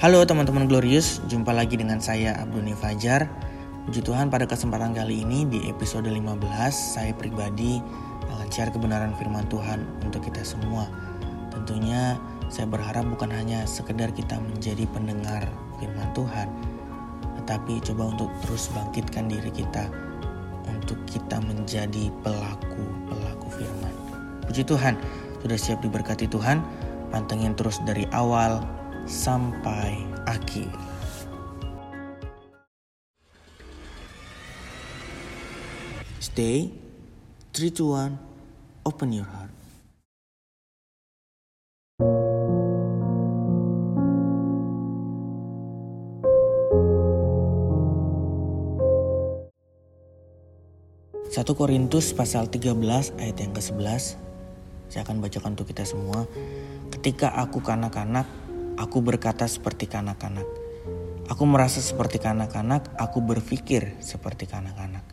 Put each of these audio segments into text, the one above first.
Halo teman-teman Glorious, jumpa lagi dengan saya Abduni Fajar. Puji Tuhan pada kesempatan kali ini di episode 15 saya pribadi akan share kebenaran firman Tuhan untuk kita semua. Tentunya saya berharap bukan hanya sekedar kita menjadi pendengar firman Tuhan, tetapi coba untuk terus bangkitkan diri kita untuk kita menjadi pelaku-pelaku firman. Puji Tuhan, sudah siap diberkati Tuhan? Pantengin terus dari awal sampai akhir. Stay, 3 to 1, open your heart. Satu Korintus pasal 13 ayat yang ke-11 Saya akan bacakan untuk kita semua Ketika aku kanak-kanak Aku berkata seperti kanak-kanak. Aku merasa seperti kanak-kanak, aku berpikir seperti kanak-kanak.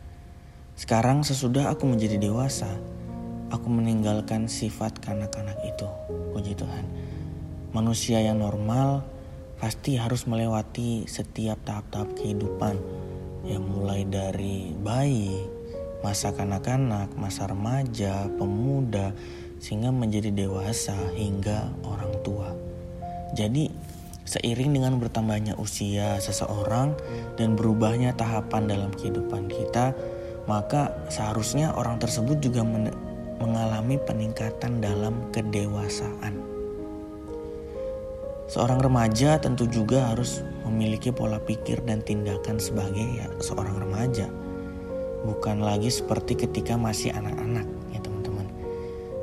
Sekarang sesudah aku menjadi dewasa, aku meninggalkan sifat kanak-kanak itu. Puji Tuhan. Manusia yang normal pasti harus melewati setiap tahap-tahap kehidupan. Yang mulai dari bayi, masa kanak-kanak, masa remaja, pemuda, sehingga menjadi dewasa hingga orang tua. Jadi, seiring dengan bertambahnya usia seseorang dan berubahnya tahapan dalam kehidupan kita, maka seharusnya orang tersebut juga mengalami peningkatan dalam kedewasaan. Seorang remaja tentu juga harus memiliki pola pikir dan tindakan sebagai ya, seorang remaja, bukan lagi seperti ketika masih anak-anak.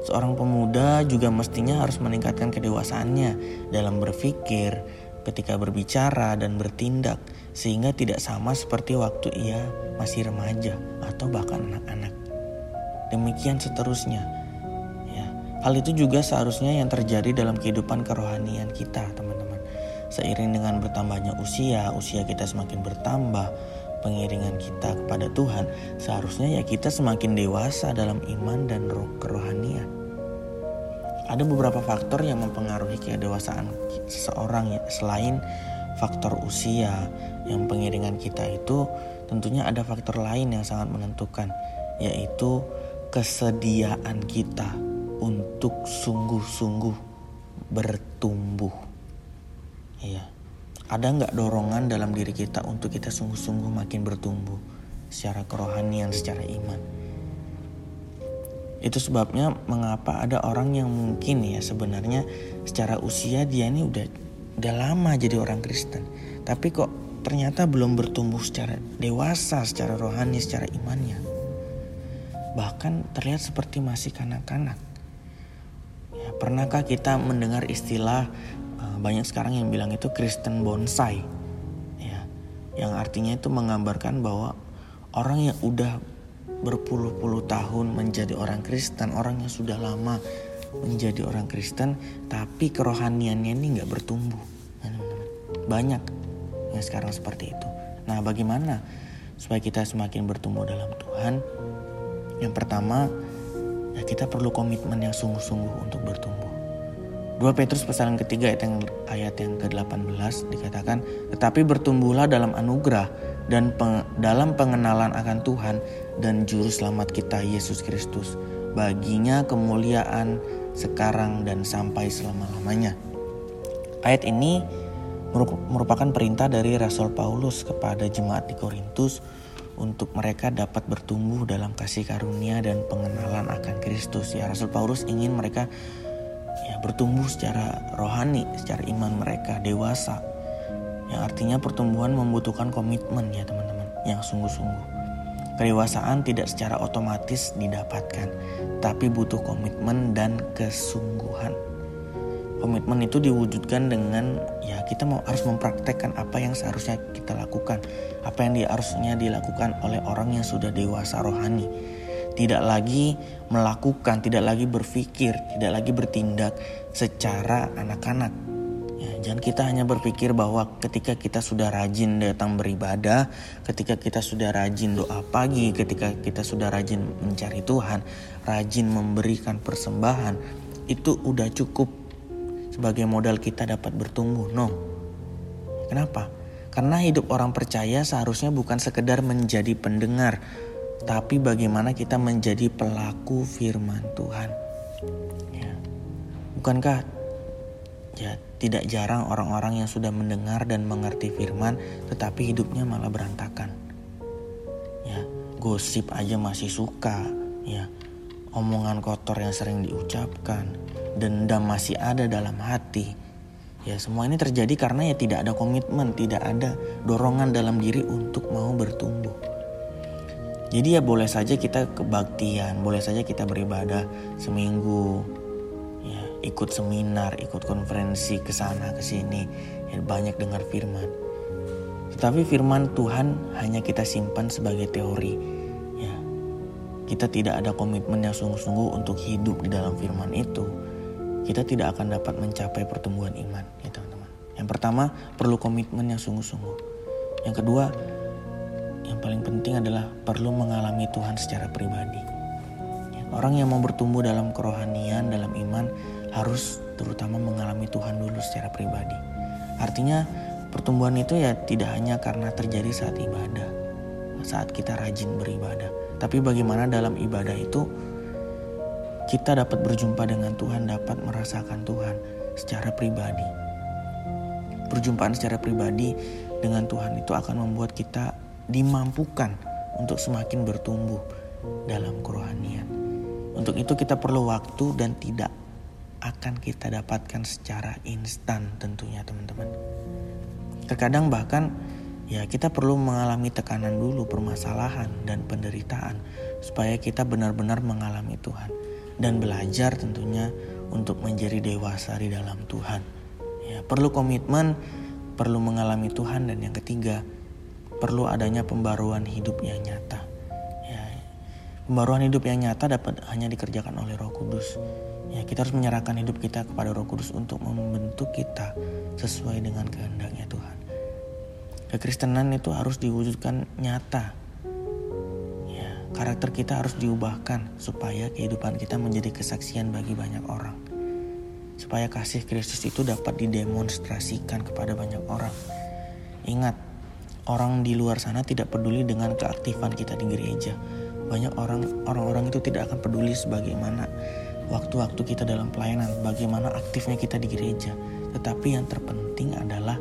Seorang pemuda juga mestinya harus meningkatkan kedewasaannya dalam berpikir, ketika berbicara dan bertindak sehingga tidak sama seperti waktu ia masih remaja atau bahkan anak-anak. Demikian seterusnya. Ya, hal itu juga seharusnya yang terjadi dalam kehidupan kerohanian kita, teman-teman. Seiring dengan bertambahnya usia, usia kita semakin bertambah, pengiringan kita kepada Tuhan, seharusnya ya kita semakin dewasa dalam iman dan roh kerohanian. Ada beberapa faktor yang mempengaruhi kedewasaan seseorang ya, selain faktor usia yang pengiringan kita itu tentunya ada faktor lain yang sangat menentukan yaitu kesediaan kita untuk sungguh-sungguh bertumbuh. Iya. Ada nggak dorongan dalam diri kita untuk kita sungguh-sungguh makin bertumbuh secara kerohanian, secara iman? Itu sebabnya mengapa ada orang yang mungkin ya sebenarnya secara usia dia ini udah udah lama jadi orang Kristen, tapi kok ternyata belum bertumbuh secara dewasa, secara rohani, secara imannya. Bahkan terlihat seperti masih kanak-kanak. Ya, pernahkah kita mendengar istilah banyak sekarang yang bilang itu Kristen bonsai. Ya yang artinya itu menggambarkan bahwa orang yang udah berpuluh-puluh tahun menjadi orang Kristen orang yang sudah lama menjadi orang Kristen tapi kerohaniannya ini nggak bertumbuh. Banyak yang sekarang seperti itu. Nah bagaimana supaya kita semakin bertumbuh dalam Tuhan? Yang pertama ya kita perlu komitmen yang sungguh-sungguh untuk bertumbuh 2 Petrus pasal yang ketiga ayat yang, ayat yang ke-18 dikatakan, Tetapi bertumbuhlah dalam anugerah dan peng, dalam pengenalan akan Tuhan dan Juru Selamat kita Yesus Kristus. Baginya kemuliaan sekarang dan sampai selama-lamanya. Ayat ini merupakan perintah dari Rasul Paulus kepada jemaat di Korintus untuk mereka dapat bertumbuh dalam kasih karunia dan pengenalan akan Kristus. Ya, Rasul Paulus ingin mereka ya bertumbuh secara rohani, secara iman mereka dewasa. Yang artinya pertumbuhan membutuhkan komitmen ya teman-teman, yang sungguh-sungguh. Kedewasaan tidak secara otomatis didapatkan, tapi butuh komitmen dan kesungguhan. Komitmen itu diwujudkan dengan ya kita mau harus mempraktekkan apa yang seharusnya kita lakukan, apa yang harusnya dilakukan oleh orang yang sudah dewasa rohani tidak lagi melakukan, tidak lagi berpikir, tidak lagi bertindak secara anak-anak. Ya, jangan kita hanya berpikir bahwa ketika kita sudah rajin datang beribadah, ketika kita sudah rajin doa pagi, ketika kita sudah rajin mencari Tuhan, rajin memberikan persembahan, itu udah cukup sebagai modal kita dapat bertumbuh. No. Kenapa? Karena hidup orang percaya seharusnya bukan sekedar menjadi pendengar, tapi bagaimana kita menjadi pelaku firman Tuhan. Ya. Bukankah ya tidak jarang orang-orang yang sudah mendengar dan mengerti firman tetapi hidupnya malah berantakan. Ya, gosip aja masih suka, ya. Omongan kotor yang sering diucapkan, dendam masih ada dalam hati. Ya, semua ini terjadi karena ya tidak ada komitmen, tidak ada dorongan dalam diri untuk mau bertumbuh. Jadi ya boleh saja kita kebaktian, boleh saja kita beribadah seminggu, ya ikut seminar, ikut konferensi ke sana ke sini, ya, banyak dengar firman. Tetapi firman Tuhan hanya kita simpan sebagai teori. Ya. Kita tidak ada komitmen yang sungguh-sungguh untuk hidup di dalam firman itu. Kita tidak akan dapat mencapai pertumbuhan iman, ya teman-teman. Yang pertama, perlu komitmen yang sungguh-sungguh. Yang kedua, yang paling penting adalah perlu mengalami Tuhan secara pribadi. Orang yang mau bertumbuh dalam kerohanian, dalam iman, harus terutama mengalami Tuhan dulu secara pribadi. Artinya pertumbuhan itu ya tidak hanya karena terjadi saat ibadah, saat kita rajin beribadah. Tapi bagaimana dalam ibadah itu kita dapat berjumpa dengan Tuhan, dapat merasakan Tuhan secara pribadi. Perjumpaan secara pribadi dengan Tuhan itu akan membuat kita dimampukan untuk semakin bertumbuh dalam kerohanian. Untuk itu kita perlu waktu dan tidak akan kita dapatkan secara instan tentunya teman-teman. Terkadang bahkan ya kita perlu mengalami tekanan dulu, permasalahan dan penderitaan supaya kita benar-benar mengalami Tuhan dan belajar tentunya untuk menjadi dewasa di dalam Tuhan. Ya, perlu komitmen, perlu mengalami Tuhan dan yang ketiga, perlu adanya pembaruan hidup yang nyata. Ya, pembaruan hidup yang nyata dapat hanya dikerjakan oleh Roh Kudus. Ya, kita harus menyerahkan hidup kita kepada Roh Kudus untuk membentuk kita sesuai dengan kehendaknya Tuhan. Kekristenan itu harus diwujudkan nyata. Ya, karakter kita harus diubahkan supaya kehidupan kita menjadi kesaksian bagi banyak orang. Supaya kasih Kristus itu dapat didemonstrasikan kepada banyak orang. Ingat, orang di luar sana tidak peduli dengan keaktifan kita di gereja. Banyak orang orang-orang itu tidak akan peduli sebagaimana waktu-waktu kita dalam pelayanan, bagaimana aktifnya kita di gereja. Tetapi yang terpenting adalah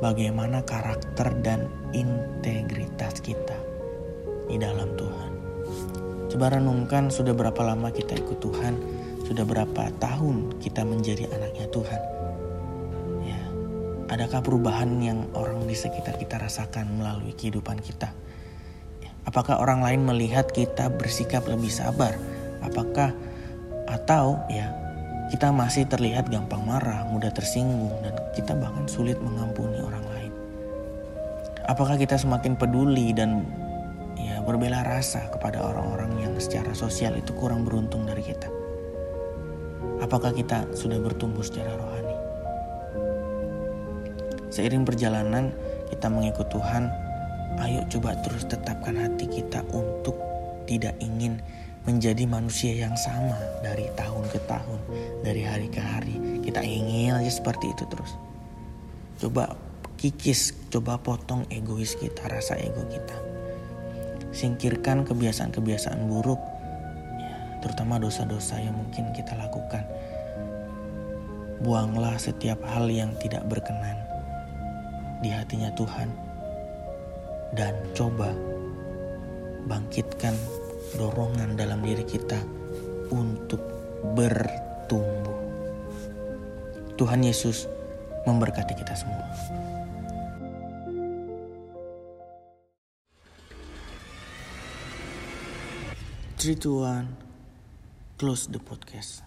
bagaimana karakter dan integritas kita di dalam Tuhan. Coba renungkan sudah berapa lama kita ikut Tuhan, sudah berapa tahun kita menjadi anaknya Tuhan Adakah perubahan yang orang di sekitar kita rasakan melalui kehidupan kita? Apakah orang lain melihat kita bersikap lebih sabar? Apakah atau ya kita masih terlihat gampang marah, mudah tersinggung dan kita bahkan sulit mengampuni orang lain? Apakah kita semakin peduli dan ya berbela rasa kepada orang-orang yang secara sosial itu kurang beruntung dari kita? Apakah kita sudah bertumbuh secara rohani? Seiring perjalanan kita mengikut Tuhan, ayo coba terus tetapkan hati kita untuk tidak ingin menjadi manusia yang sama dari tahun ke tahun, dari hari ke hari. Kita ingin aja seperti itu terus. Coba kikis, coba potong egois kita, rasa ego kita. Singkirkan kebiasaan-kebiasaan buruk, ya, terutama dosa-dosa yang mungkin kita lakukan. Buanglah setiap hal yang tidak berkenan di hatinya Tuhan dan coba bangkitkan dorongan dalam diri kita untuk bertumbuh. Tuhan Yesus memberkati kita semua. One, close the podcast.